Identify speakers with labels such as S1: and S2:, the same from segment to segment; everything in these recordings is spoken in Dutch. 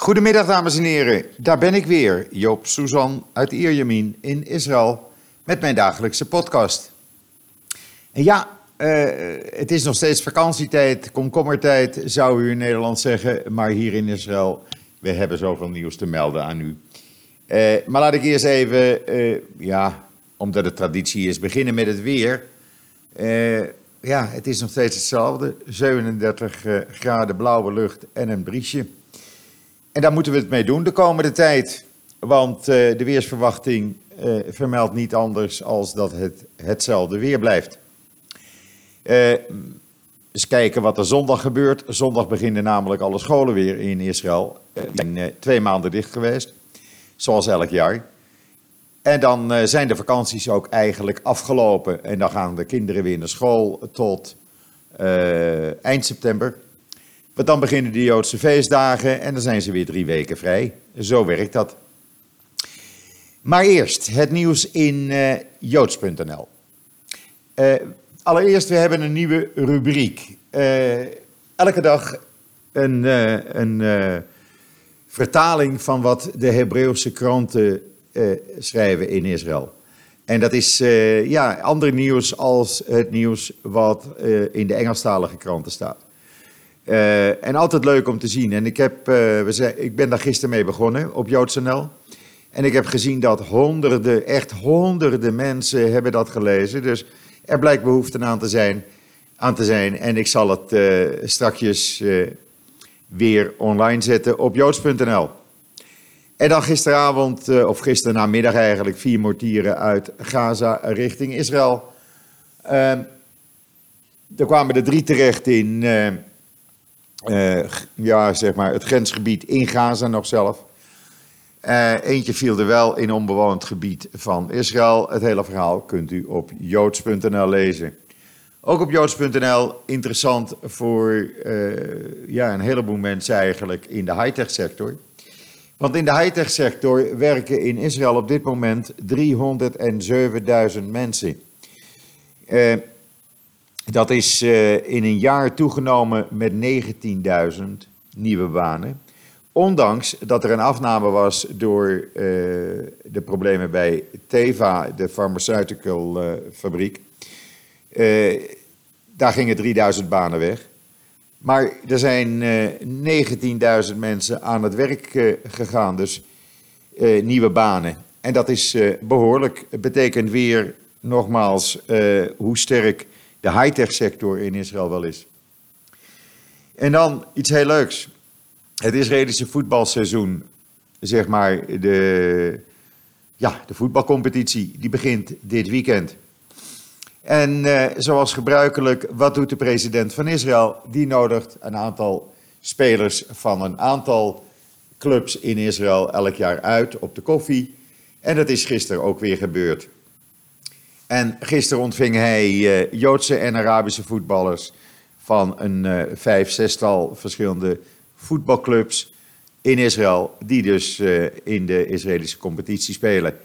S1: Goedemiddag dames en heren, daar ben ik weer, Joop Suzan uit Ierjemien in Israël met mijn dagelijkse podcast. En ja, uh, het is nog steeds vakantietijd, komkommertijd zou u in Nederland zeggen, maar hier in Israël, we hebben zoveel nieuws te melden aan u. Uh, maar laat ik eerst even, uh, ja, omdat het traditie is, beginnen met het weer. ja, het is nog steeds hetzelfde, 37 graden blauwe lucht en een briesje. En daar moeten we het mee doen de komende tijd. Want uh, de weersverwachting uh, vermeldt niet anders als dat het hetzelfde weer blijft. Uh, eens kijken wat er zondag gebeurt. Zondag beginnen namelijk alle scholen weer in Israël. die zijn twee maanden dicht geweest, zoals elk jaar. En dan zijn de vakanties ook eigenlijk afgelopen. En dan gaan de kinderen weer naar school tot eind september. Want dan beginnen de Joodse feestdagen en dan zijn ze weer drie weken vrij. Zo werkt dat. Maar eerst het nieuws in uh, joods.nl. Uh, allereerst, we hebben een nieuwe rubriek. Uh, elke dag een, een vertaling van wat de Hebreeuwse kranten schrijven in Israël. En dat is ja, ander nieuws als het nieuws wat in de Engelstalige kranten staat. Uh, en altijd leuk om te zien. En ik, heb, uh, we ik ben daar gisteren mee begonnen op JoodsNL. En ik heb gezien dat honderden, echt honderden mensen hebben dat gelezen. Dus er blijkt behoefte aan te zijn. Aan te zijn. En ik zal het uh, strakjes weer online zetten op joods.nl. En dan gisteravond, of gisteren namiddag eigenlijk, vier mortieren uit Gaza richting Israël. er kwamen er drie terecht in uh, ja, zeg maar het grensgebied in Gaza nog zelf. Uh, eentje viel er wel in onbewoond gebied van Israël. Het hele verhaal kunt u op joods.nl lezen. Ook op joods.nl interessant voor uh, ja, een heleboel mensen eigenlijk in de high-tech sector. Want in de high-tech sector werken in Israël op dit moment 307.000 mensen. Uh, dat is uh, in een jaar toegenomen met 19.000 nieuwe banen. Ondanks dat er een afname was door uh, de problemen bij Teva, de pharmaceutical uh, fabriek. daar gingen 3000 banen weg. Maar er zijn 19.000 mensen aan het werk gegaan, dus nieuwe banen. En dat is behoorlijk. Het betekent weer nogmaals hoe sterk de high-tech sector in Israël wel is. En dan iets heel leuks. Het Israëlische voetbalseizoen, zeg maar, de, ja, de voetbalcompetitie, die begint dit weekend. En eh, zoals gebruikelijk, wat doet de president van Israël? Die nodigt een aantal spelers van een aantal clubs in Israël elk jaar uit op de koffie. En dat is gisteren ook weer gebeurd. En gisteren ontving hij uh, Joodse en Arabische voetballers van een uh, vijf, zestal verschillende voetbalclubs in Israël, die dus uh, in de Israëlische competitie spelen.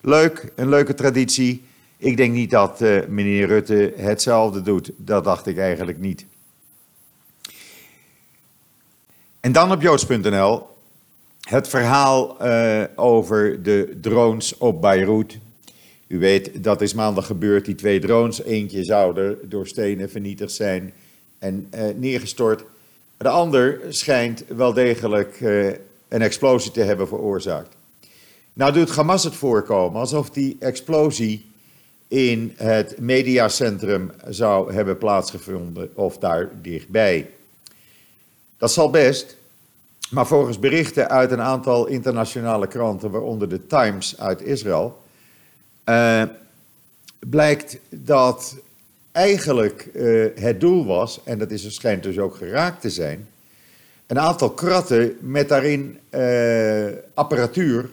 S1: Leuk, een leuke traditie. Ik denk niet dat meneer Rutte hetzelfde doet. Dat dacht ik eigenlijk niet. En dan op joods.nl het verhaal over de drones op Beirut u weet, dat is maandag gebeurd, die twee drones. Eentje zou er door stenen vernietigd zijn en eh, neergestort. De ander schijnt wel degelijk eh, een explosie te hebben veroorzaakt. Nou doet Hamas het voorkomen alsof die explosie in het mediacentrum zou hebben plaatsgevonden of daar dichtbij. Dat zal best, maar volgens berichten uit een aantal internationale kranten, waaronder de Times uit Israël, uh, blijkt dat eigenlijk uh, het doel was, en dat is, schijnt dus ook geraakt te zijn, een aantal kratten met daarin uh, apparatuur,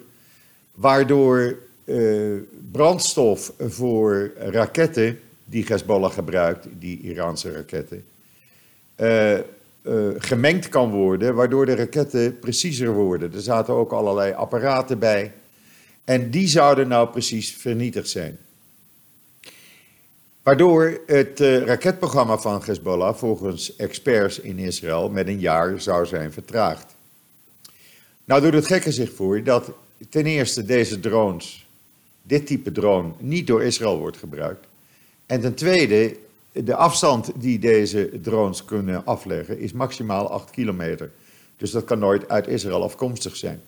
S1: waardoor brandstof voor raketten die Hezbollah gebruikt, die Iraanse raketten, gemengd kan worden, waardoor de raketten preciezer worden. Er zaten ook allerlei apparaten bij en die zouden nou precies vernietigd zijn. Waardoor het uh, raketprogramma van Hezbollah volgens experts in Israël met een jaar zou zijn vertraagd. Nou doet het gekke zich voor dat ten eerste deze drones, dit type drone, niet door Israël wordt gebruikt. En ten tweede, de afstand die deze drones kunnen afleggen is maximaal 8 kilometer. Dus dat kan nooit uit Israël afkomstig zijn.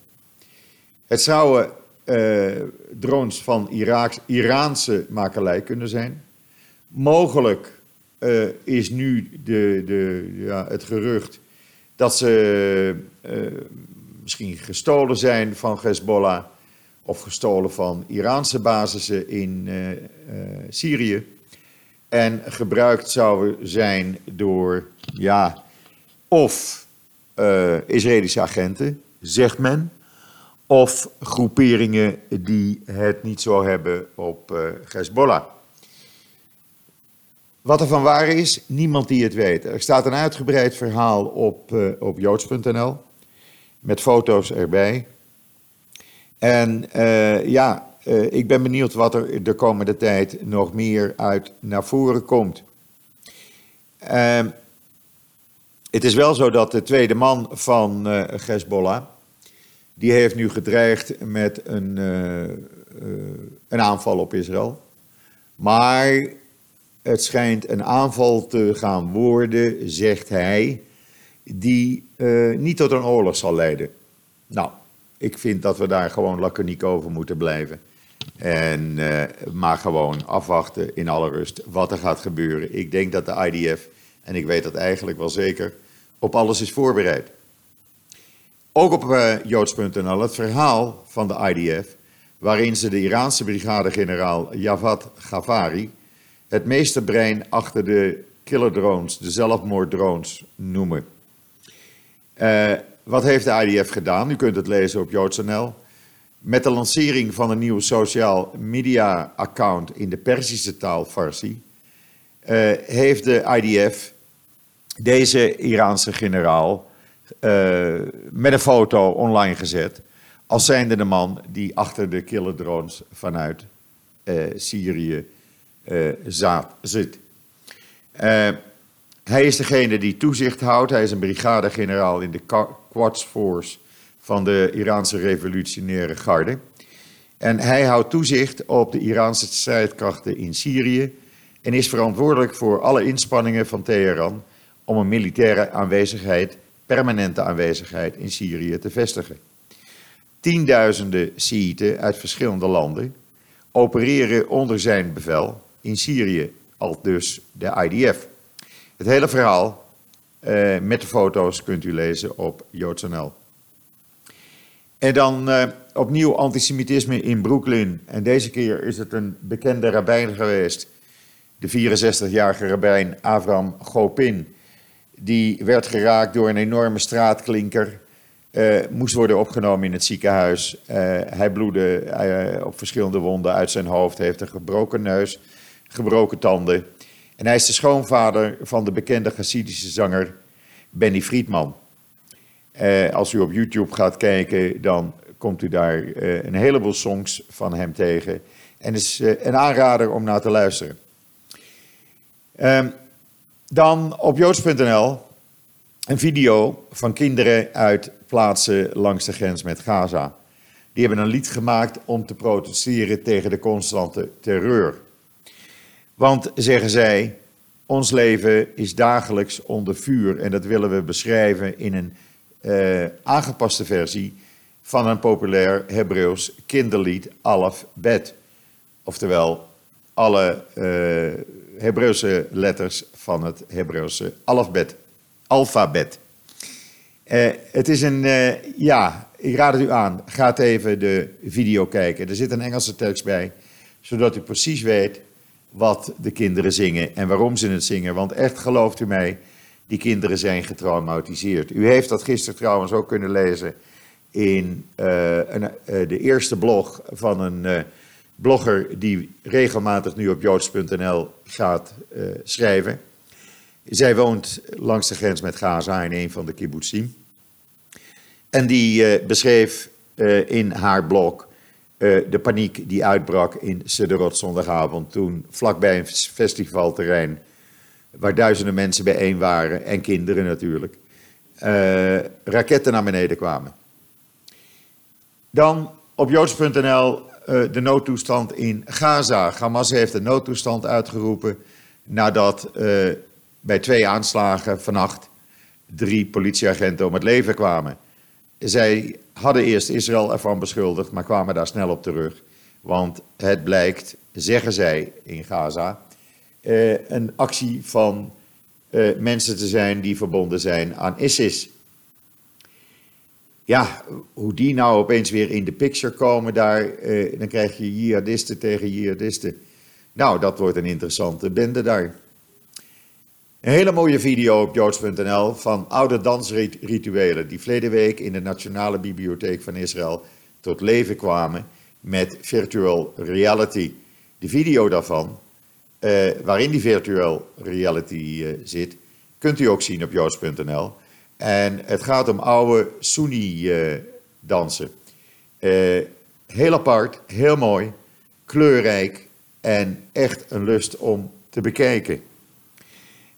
S1: Het uh, drones van Iraaks, Iraanse makelij kunnen zijn. Mogelijk uh, is nu de, de, ja, het gerucht dat ze uh, misschien gestolen zijn van Hezbollah of gestolen van Iraanse basissen in Syrië en gebruikt zouden zijn door ja, of Israëlische agenten, zegt men, of groeperingen die het niet zo hebben op uh, Hezbollah. Wat er van waar is, niemand die het weet. Er staat een uitgebreid verhaal op, uh, op joods.nl met foto's erbij. En uh, ja, ik ben benieuwd wat er de komende tijd nog meer uit naar voren komt. Ehm, het is wel zo dat de tweede man van Hezbollah, die heeft nu gedreigd met een, uh, uh, een aanval op Israël. Maar het schijnt een aanval te gaan worden, zegt hij, die uh, niet tot een oorlog zal leiden. Nou, ik vind dat we daar gewoon laconiek over moeten blijven. En maar gewoon afwachten in alle rust wat er gaat gebeuren. Ik denk dat de IDF, en ik weet dat eigenlijk wel zeker, op alles is voorbereid. Ook op uh, joods.nl het verhaal van de IDF, waarin ze de Iraanse brigadegeneraal Javad Ghaffari het meeste brein achter de killerdrones, de zelfmoorddrones, noemen. Uh, wat heeft de IDF gedaan? U kunt het lezen op joods.nl. Met de lancering van een nieuw social media account in de Perzische taal Farsi, uh, heeft de IDF deze Iraanse generaal uh, met een foto online gezet. Als zijnde de man die achter de killerdrones vanuit uh, Syrië zaad, zit. hij is degene die toezicht houdt. Hij is een brigadegeneraal in de Quds Force van de Iraanse revolutionaire garde. En hij houdt toezicht op de Iraanse strijdkrachten in Syrië en is verantwoordelijk voor alle inspanningen van Teheran om een militaire aanwezigheid permanente aanwezigheid in Syrië te vestigen. Tienduizenden Shiiten uit verschillende landen opereren onder zijn bevel in Syrië, al dus de IDF. Het hele verhaal uh, met de foto's kunt u lezen op joods.nl. En dan uh, opnieuw antisemitisme in Brooklyn. En deze keer is het een bekende rabbijn geweest. De 64-jarige rabbijn Avram Gopin die werd geraakt door een enorme straatklinker. Uh, moest worden opgenomen in het ziekenhuis. Uh, hij bloedde uh, op verschillende wonden uit zijn hoofd. Heeft een gebroken neus, gebroken tanden. En hij is de schoonvader van de bekende Hasidische zanger Benny Friedman. als u op YouTube gaat kijken, dan komt u daar een heleboel songs van hem tegen. En is een aanrader om naar te luisteren. Ehm, dan op joods.nl een video van kinderen uit plaatsen langs de grens met Gaza. Die hebben een lied gemaakt om te protesteren tegen de constante terreur. Want, zeggen zij, ons leven is dagelijks onder vuur en dat willen we beschrijven in een uh, aangepaste versie van een populair Hebreeuws kinderlied Alef Bet. Oftewel, alle uh, Hebreeuwse letters van het Hebreeuwse alfabet. alfabet. Uh, het is een, uh, ja, ik raad het u aan. Ga even de video kijken. Er zit een Engelse tekst bij, zodat u precies weet wat de kinderen zingen en waarom ze het zingen. Want echt, gelooft u mij, die kinderen zijn getraumatiseerd. U heeft dat gisteren trouwens ook kunnen lezen in een, de eerste blog van een blogger die regelmatig nu op joods.nl gaat schrijven. Zij woont langs de grens met Gaza in een van de kibbutzim. En die uh, beschreef uh, in haar blog de paniek die uitbrak in Sederot zondagavond. Toen vlakbij een festivalterrein, waar duizenden mensen bijeen waren en kinderen natuurlijk, raketten naar beneden kwamen. Dan op joods.nl de noodtoestand in Gaza. Hamas heeft de noodtoestand uitgeroepen nadat bij twee aanslagen vannacht drie politieagenten om het leven kwamen. Zij hadden eerst Israël ervan beschuldigd, maar kwamen daar snel op terug. Want het blijkt, zeggen zij in Gaza, eh, een actie van eh, mensen te zijn die verbonden zijn aan ISIS. Ja, hoe die nou opeens weer in de picture komen daar, eh, dan krijg je jihadisten tegen jihadisten. Nou, dat wordt een interessante bende daar. Een hele mooie video op joods.nl van oude dansrituelen die verleden week in de Nationale Bibliotheek van Israël tot leven kwamen met virtual reality. De video daarvan, eh, waarin die virtual reality eh, zit, kunt u ook zien op joods.nl. En het gaat om oude Sunni-dansen. Eh, heel apart, heel mooi, kleurrijk en echt een lust om te bekijken.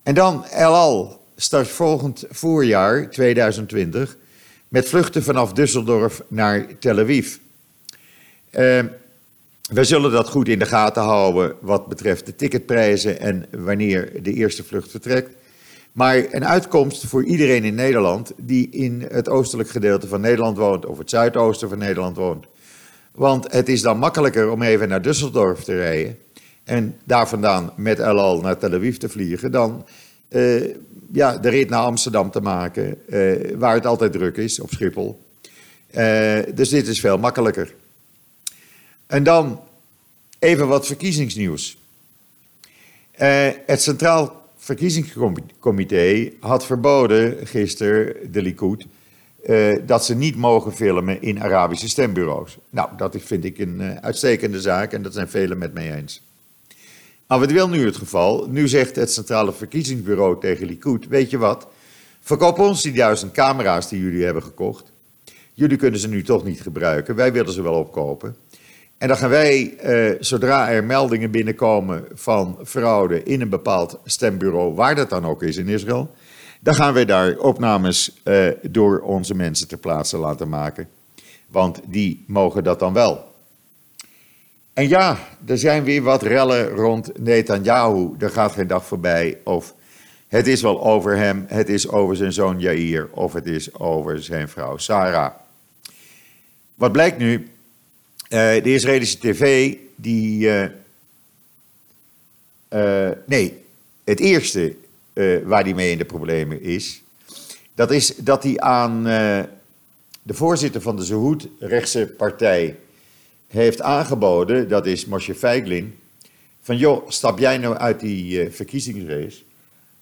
S1: En dan El Al start volgend voorjaar, 2020, met vluchten vanaf Düsseldorf naar Tel Aviv. Uh, we zullen dat goed in de gaten houden wat betreft de ticketprijzen en wanneer de eerste vlucht vertrekt. Maar een uitkomst voor iedereen in Nederland die in het oostelijk gedeelte van Nederland woont of het zuidoosten van Nederland woont. Want het is dan makkelijker om even naar Düsseldorf te rijden en daar vandaan met El naar Tel Aviv te vliegen dan uh, ja, de rit naar Amsterdam te maken, uh, waar het altijd druk is, op Schiphol. Uh, dus dit is veel makkelijker. En dan even wat verkiezingsnieuws. het Centraal Verkiezingscomité had verboden gisteren, de Likud, dat ze niet mogen filmen in Arabische stembureaus. Nou, dat vind ik een uitstekende zaak en dat zijn velen met mij eens. Maar wat wil nu het geval? Nu zegt het Centrale Verkiezingsbureau tegen Likud, weet je wat, verkoop ons die duizend camera's die jullie hebben gekocht. Jullie kunnen ze nu toch niet gebruiken, wij willen ze wel opkopen. En dan gaan wij, eh, zodra er meldingen binnenkomen van fraude in een bepaald stembureau, waar dat dan ook is in Israël, dan gaan wij daar opnames eh, door onze mensen ter plaatse laten maken. Want die mogen dat dan wel. En ja, er zijn weer wat rellen rond Netanyahu. Er gaat geen dag voorbij of het is wel over hem, het is over zijn zoon Jair of het is over zijn vrouw Sarah. Wat blijkt nu? Uh, de Israëlische tv, die. Uh, uh, nee, het eerste waar die mee in de problemen is. Dat is dat hij aan de voorzitter van de Zohoed rechtse partij heeft aangeboden, dat is Moshe Feiglin, van joh, stap jij nou uit die uh, verkiezingsrace,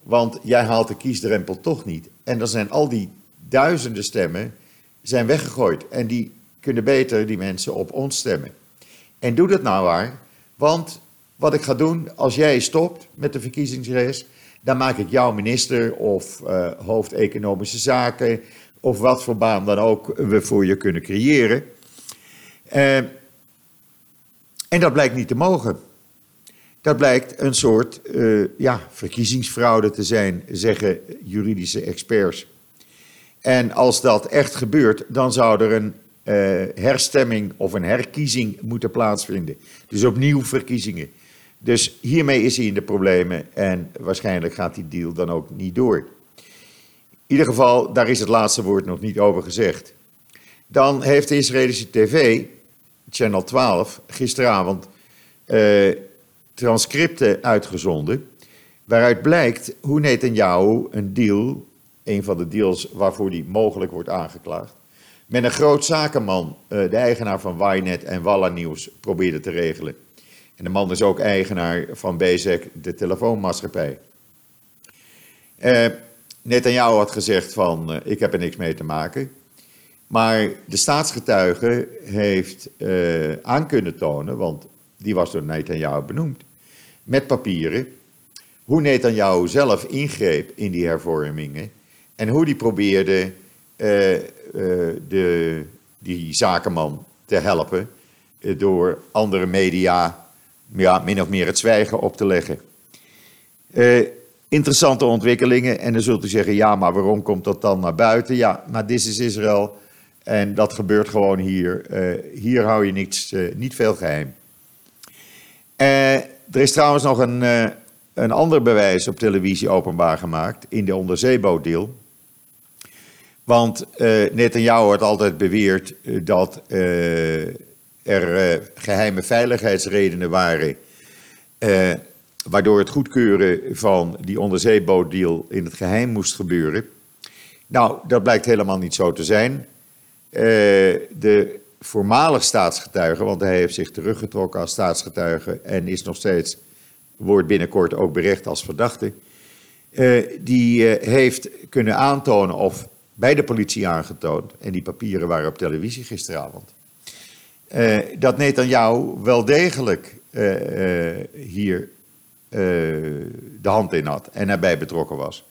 S1: want jij haalt de kiesdrempel toch niet. En dan zijn al die duizenden stemmen zijn weggegooid en die kunnen beter die mensen op ons stemmen. En doe dat nou waar, want wat ik ga doen, als jij stopt met de verkiezingsrace, dan maak ik jou minister of uh, hoofd economische zaken of wat voor baan dan ook we voor je kunnen creëren. Uh, en dat blijkt niet te mogen. Dat blijkt een soort uh, ja, verkiezingsfraude te zijn, zeggen juridische experts. En als dat echt gebeurt, dan zou er een uh, herstemming of een herkiezing moeten plaatsvinden. Dus opnieuw verkiezingen. Dus hiermee is hij in de problemen en waarschijnlijk gaat die deal dan ook niet door. In ieder geval, daar is het laatste woord nog niet over gezegd. Dan heeft de Israëlische tv Channel 12 gisteravond uh, transcripten uitgezonden. Waaruit blijkt hoe Netanyahu een deal, een van de deals waarvoor die mogelijk wordt aangeklaagd, met een groot zakenman, uh, de eigenaar van Ynet en Walla Nieuws, probeerde te regelen. En de man is ook eigenaar van Bezek, de telefoonmaatschappij. Uh, Netanyahu had gezegd van, ik heb er niks mee te maken. Maar de staatsgetuige heeft uh, aan kunnen tonen, want die was door Netanyahu benoemd, met papieren, hoe Netanyahu zelf ingreep in die hervormingen en hoe die probeerde uh, uh, de, die zakenman te helpen door andere media ja, min of meer het zwijgen op te leggen. interessante ontwikkelingen en dan zult u zeggen, ja, maar waarom komt dat dan naar buiten? Ja, maar dit is Israël En dat gebeurt gewoon hier. hier hou je niets, niet veel geheim. er is trouwens nog een, een ander bewijs op televisie openbaar gemaakt in de onderzeebootdeal. Want uh, Netanyahu had altijd beweerd dat er geheime veiligheidsredenen waren waardoor het goedkeuren van die onderzeebootdeal in het geheim moest gebeuren. Nou, dat blijkt helemaal niet zo te zijn. Uh, de voormalig staatsgetuige, want hij heeft zich teruggetrokken als staatsgetuige en is nog steeds, wordt binnenkort ook berecht als verdachte, uh, die uh, heeft kunnen aantonen of bij de politie aangetoond, en die papieren waren op televisie gisteravond, dat Netanyahu wel degelijk hier eh, de hand in had en erbij betrokken was.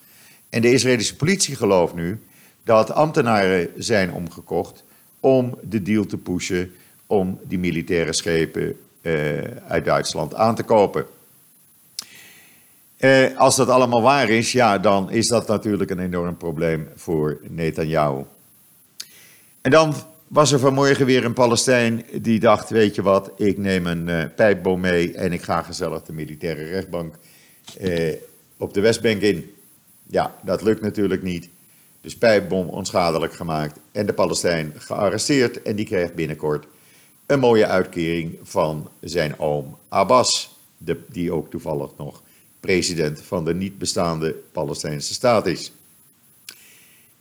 S1: En de Israëlische politie gelooft nu dat ambtenaren zijn omgekocht om de deal te pushen om die militaire schepen uh, uit Duitsland aan te kopen. Uh, als dat allemaal waar is, ja, dan is dat natuurlijk een enorm probleem voor Netanyahu. En dan was er vanmorgen weer een Palestijn die dacht, weet je wat, ik neem een uh, pijpboom mee en ik ga gezellig de militaire rechtbank op de Westbank in. Ja, dat lukt natuurlijk niet. Dus pijpbom onschadelijk gemaakt en de Palestijn gearresteerd en die krijgt binnenkort een mooie uitkering van zijn oom Abbas, de, die ook toevallig nog president van de niet bestaande Palestijnse staat is.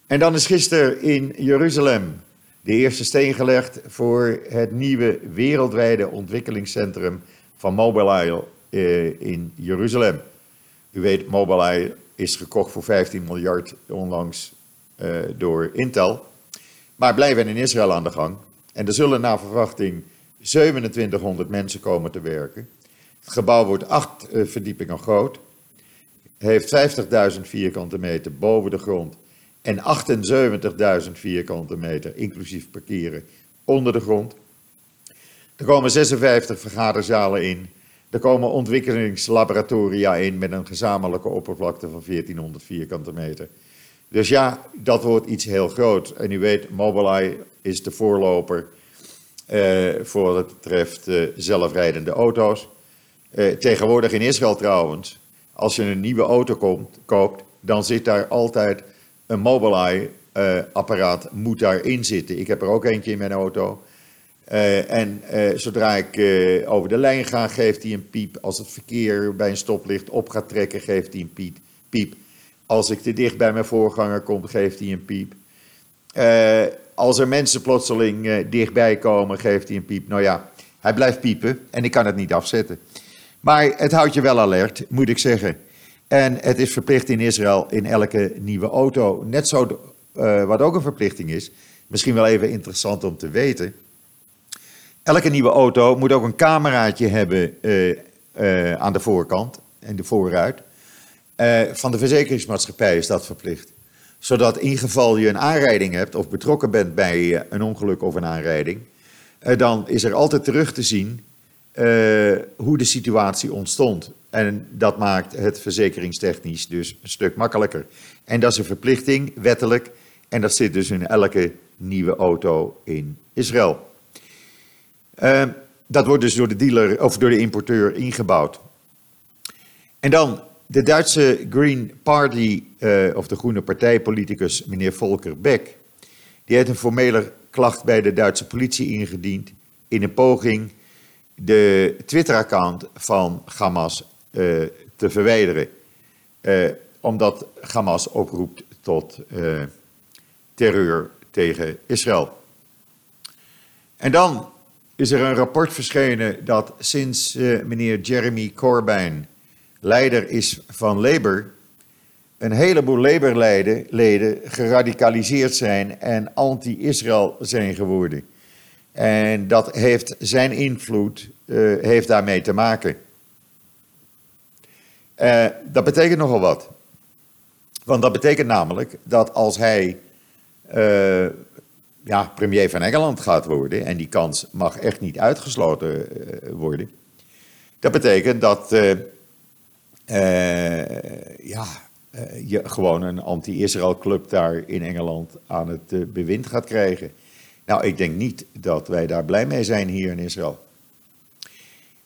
S1: En dan is gisteren in Jeruzalem de eerste steen gelegd voor het nieuwe wereldwijde ontwikkelingscentrum van Mobileye eh, in Jeruzalem. U weet, Mobileye is gekocht voor 15 miljard onlangs door Intel. Maar blijven in Israël aan de gang. En er zullen naar verwachting 2700 mensen komen te werken. Het gebouw wordt acht uh, verdiepingen groot. Heeft 50.000 vierkante meter boven de grond en 78.000 vierkante meter, inclusief parkeren, onder de grond. Er komen 56 vergaderzalen in. Er komen ontwikkelingslaboratoria in met een gezamenlijke oppervlakte van 1400 vierkante meter. Dus ja, dat wordt iets heel groot. En u weet, Mobileye is de voorloper eh, voor wat betreft eh, zelfrijdende auto's. Eh, tegenwoordig in Israël trouwens, als je een nieuwe auto koopt, dan zit daar altijd een Mobileye-apparaat moet daarin zitten. Ik heb er ook eentje in mijn auto. En zodra ik over de lijn ga, geeft hij een piep. Als het verkeer bij een stoplicht op gaat trekken, geeft hij een piep. Als ik te dicht bij mijn voorganger kom, geeft hij een piep. als er mensen plotseling dichtbij komen, geeft hij een piep. Nou ja, hij blijft piepen en ik kan het niet afzetten. Maar het houdt je wel alert, moet ik zeggen. En het is verplicht in Israël in elke nieuwe auto. Net zo, uh, wat ook een verplichting is, misschien wel even interessant om te weten. Elke nieuwe auto moet ook een cameraatje hebben aan de voorkant en de voorruit. Van de verzekeringsmaatschappij is dat verplicht. Zodat in geval je een aanrijding hebt of betrokken bent bij een ongeluk of een aanrijding, dan is er altijd terug te zien hoe de situatie ontstond. En dat maakt het verzekeringstechnisch dus een stuk makkelijker. En dat is een verplichting, wettelijk. En dat zit dus in elke nieuwe auto in Israël. Dat wordt dus door de dealer of door de importeur ingebouwd. En dan de Duitse Green Party, uh, of de Groene Partijpoliticus, meneer Volker Beck. Die heeft een formele klacht bij de Duitse politie ingediend. in een poging de Twitter-account van Hamas uh, te verwijderen. Uh, omdat Hamas oproept tot terreur tegen Israël. En dan is er een rapport verschenen dat sinds meneer Jeremy Corbyn leider is van Labour, een heleboel Labour-leden geradicaliseerd zijn en anti-Israël zijn geworden. En dat heeft zijn invloed, uh, heeft daarmee te maken. Uh, dat betekent nogal wat. Want dat betekent namelijk dat als hij uh, ja, premier van Engeland gaat worden, en die kans mag echt niet uitgesloten worden, dat betekent dat ja, je gewoon een anti-Israël club daar in Engeland aan het bewind gaat krijgen. Nou, ik denk niet dat wij daar blij mee zijn hier in Israël.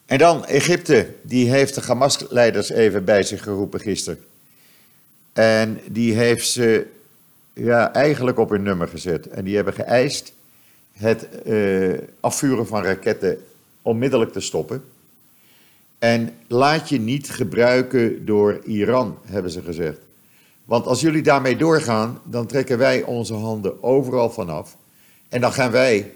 S1: En dan Egypte, die heeft de Hamas-leiders even bij zich geroepen gisteren. En die heeft ze ja, eigenlijk op hun nummer gezet. En die hebben geëist het afvuren van raketten onmiddellijk te stoppen. En laat je niet gebruiken door Iran, hebben ze gezegd. Want als jullie daarmee doorgaan, dan trekken wij onze handen overal vanaf. En dan gaan wij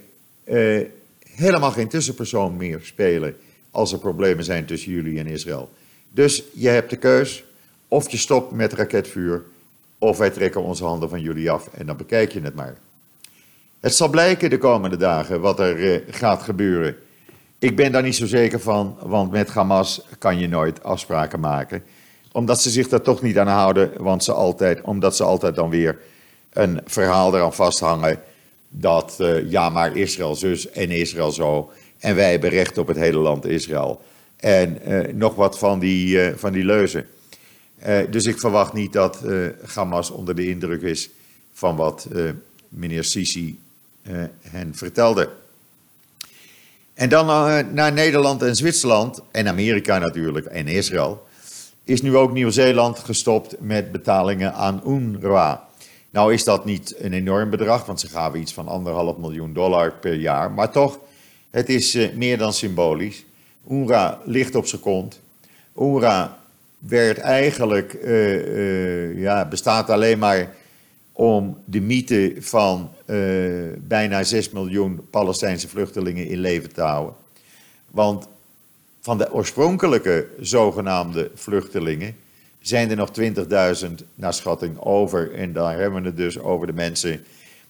S1: uh, helemaal geen tussenpersoon meer spelen als er problemen zijn tussen jullie en Israël. Dus je hebt de keus, of je stopt met raketvuur, of wij trekken onze handen van jullie af en dan bekijk je het maar. Het zal blijken de komende dagen wat er uh, gaat gebeuren. Ik ben daar niet zo zeker van, want met Hamas kan je nooit afspraken maken. Omdat ze zich daar toch niet aan houden, want ze altijd, omdat ze altijd dan weer een verhaal eraan vasthangen dat uh, ja, maar Israël zus en Israël zo. En wij hebben recht op het hele land Israël. En uh, nog wat van die, uh, van die leuzen. dus ik verwacht niet dat Hamas onder de indruk is van wat meneer Sisi hen vertelde. En dan naar Nederland en Zwitserland en Amerika natuurlijk en Israël. Is nu ook Nieuw-Zeeland gestopt met betalingen aan UNRWA. Nou is dat niet een enorm bedrag, want ze gaven iets van anderhalf miljoen dollar per jaar. Maar toch, het is uh, meer dan symbolisch. UNRWA ligt op zijn kont. UNRWA werd eigenlijk, uh, ja, bestaat alleen maar om de mythe van bijna 6 miljoen Palestijnse vluchtelingen in leven te houden. Want van de oorspronkelijke zogenaamde vluchtelingen zijn er nog 20.000 naar schatting over. En daar hebben we het dus over de mensen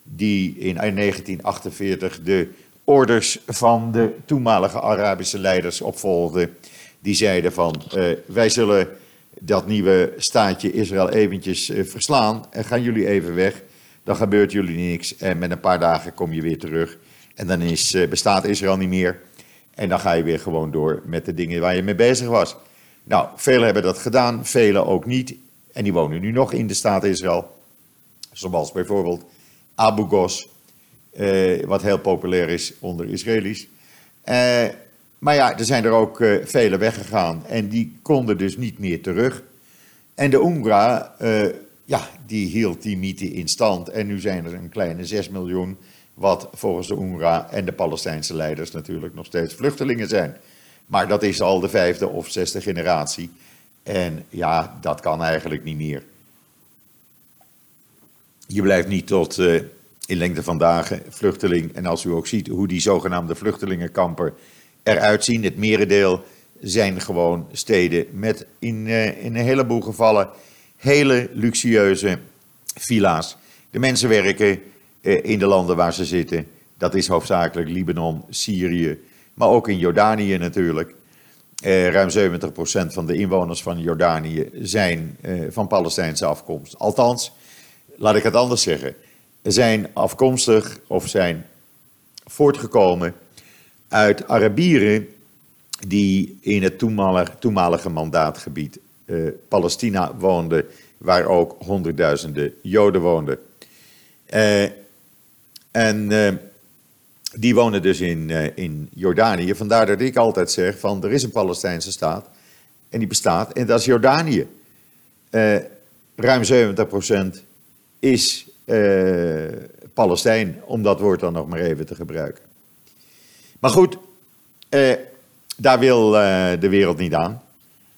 S1: die in 1948 de orders van de toenmalige Arabische leiders opvolgden. Die zeiden van uh, wij zullen dat nieuwe staatje Israël eventjes uh, verslaan en gaan jullie even weg. Dan gebeurt jullie niks en met een paar dagen kom je weer terug. En dan is, uh, bestaat Israël niet meer. En dan ga je weer gewoon door met de dingen waar je mee bezig was. Nou, velen hebben dat gedaan, velen ook niet. En die wonen nu nog in de staat Israël. Zoals bijvoorbeeld Abu Ghos, eh, wat heel populair is onder Israëli's. Eh, maar ja, er zijn er ook uh, vele weggegaan en die konden dus niet meer terug. En de UNRWA, uh, ja, die hield die mythe in stand. En nu zijn er een kleine 6 miljoen, wat volgens de UNRWA en de Palestijnse leiders natuurlijk nog steeds vluchtelingen zijn. Maar dat is al de vijfde of zesde generatie. En ja, dat kan eigenlijk niet meer. Je blijft niet tot uh, in lengte van dagen vluchteling. En als u ook ziet hoe die zogenaamde vluchtelingenkampen eruit zien, het merendeel zijn gewoon steden met in, uh, in een heleboel gevallen hele luxueuze villa's. De mensen werken uh, in de landen waar ze zitten. Dat is hoofdzakelijk Libanon, Syrië, maar ook in Jordanië natuurlijk. Eh, ruim 70% van de inwoners van Jordanië zijn eh, van Palestijnse afkomst. Althans, laat ik het anders zeggen, zijn afkomstig of zijn voortgekomen uit Arabieren die in het toenmalige, mandaatgebied eh, Palestina woonden, waar ook honderdduizenden Joden woonden. Eh, en eh, die wonen dus in, in Jordanië. Vandaar dat ik altijd zeg van er is een Palestijnse staat en die bestaat en dat is Jordanië. Ruim 70% is Palestijn, om dat woord dan nog maar even te gebruiken. Maar goed, daar wil de wereld niet aan.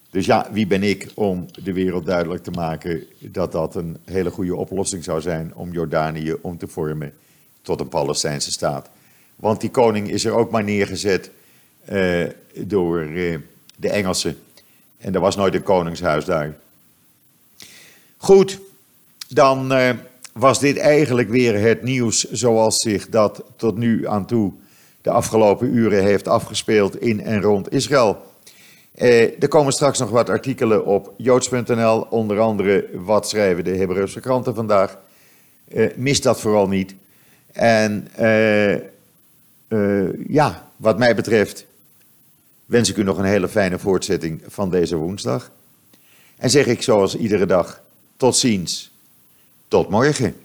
S1: Dus ja, wie ben ik om de wereld duidelijk te maken dat dat een hele goede oplossing zou zijn om Jordanië om te vormen tot een Palestijnse staat. Want die koning is er ook maar neergezet uh, door uh, de Engelsen. En er was nooit een koningshuis daar. Goed, dan uh, was dit eigenlijk weer het nieuws zoals zich dat tot nu aan toe de afgelopen uren heeft afgespeeld in en rond Israël. er komen straks nog wat artikelen op joods.nl, onder andere wat schrijven de Hebreeuwse kranten vandaag. mis dat vooral niet. En uh, ja, wat mij betreft wens ik u nog een hele fijne voortzetting van deze woensdag. En zeg ik zoals iedere dag, tot ziens, tot morgen.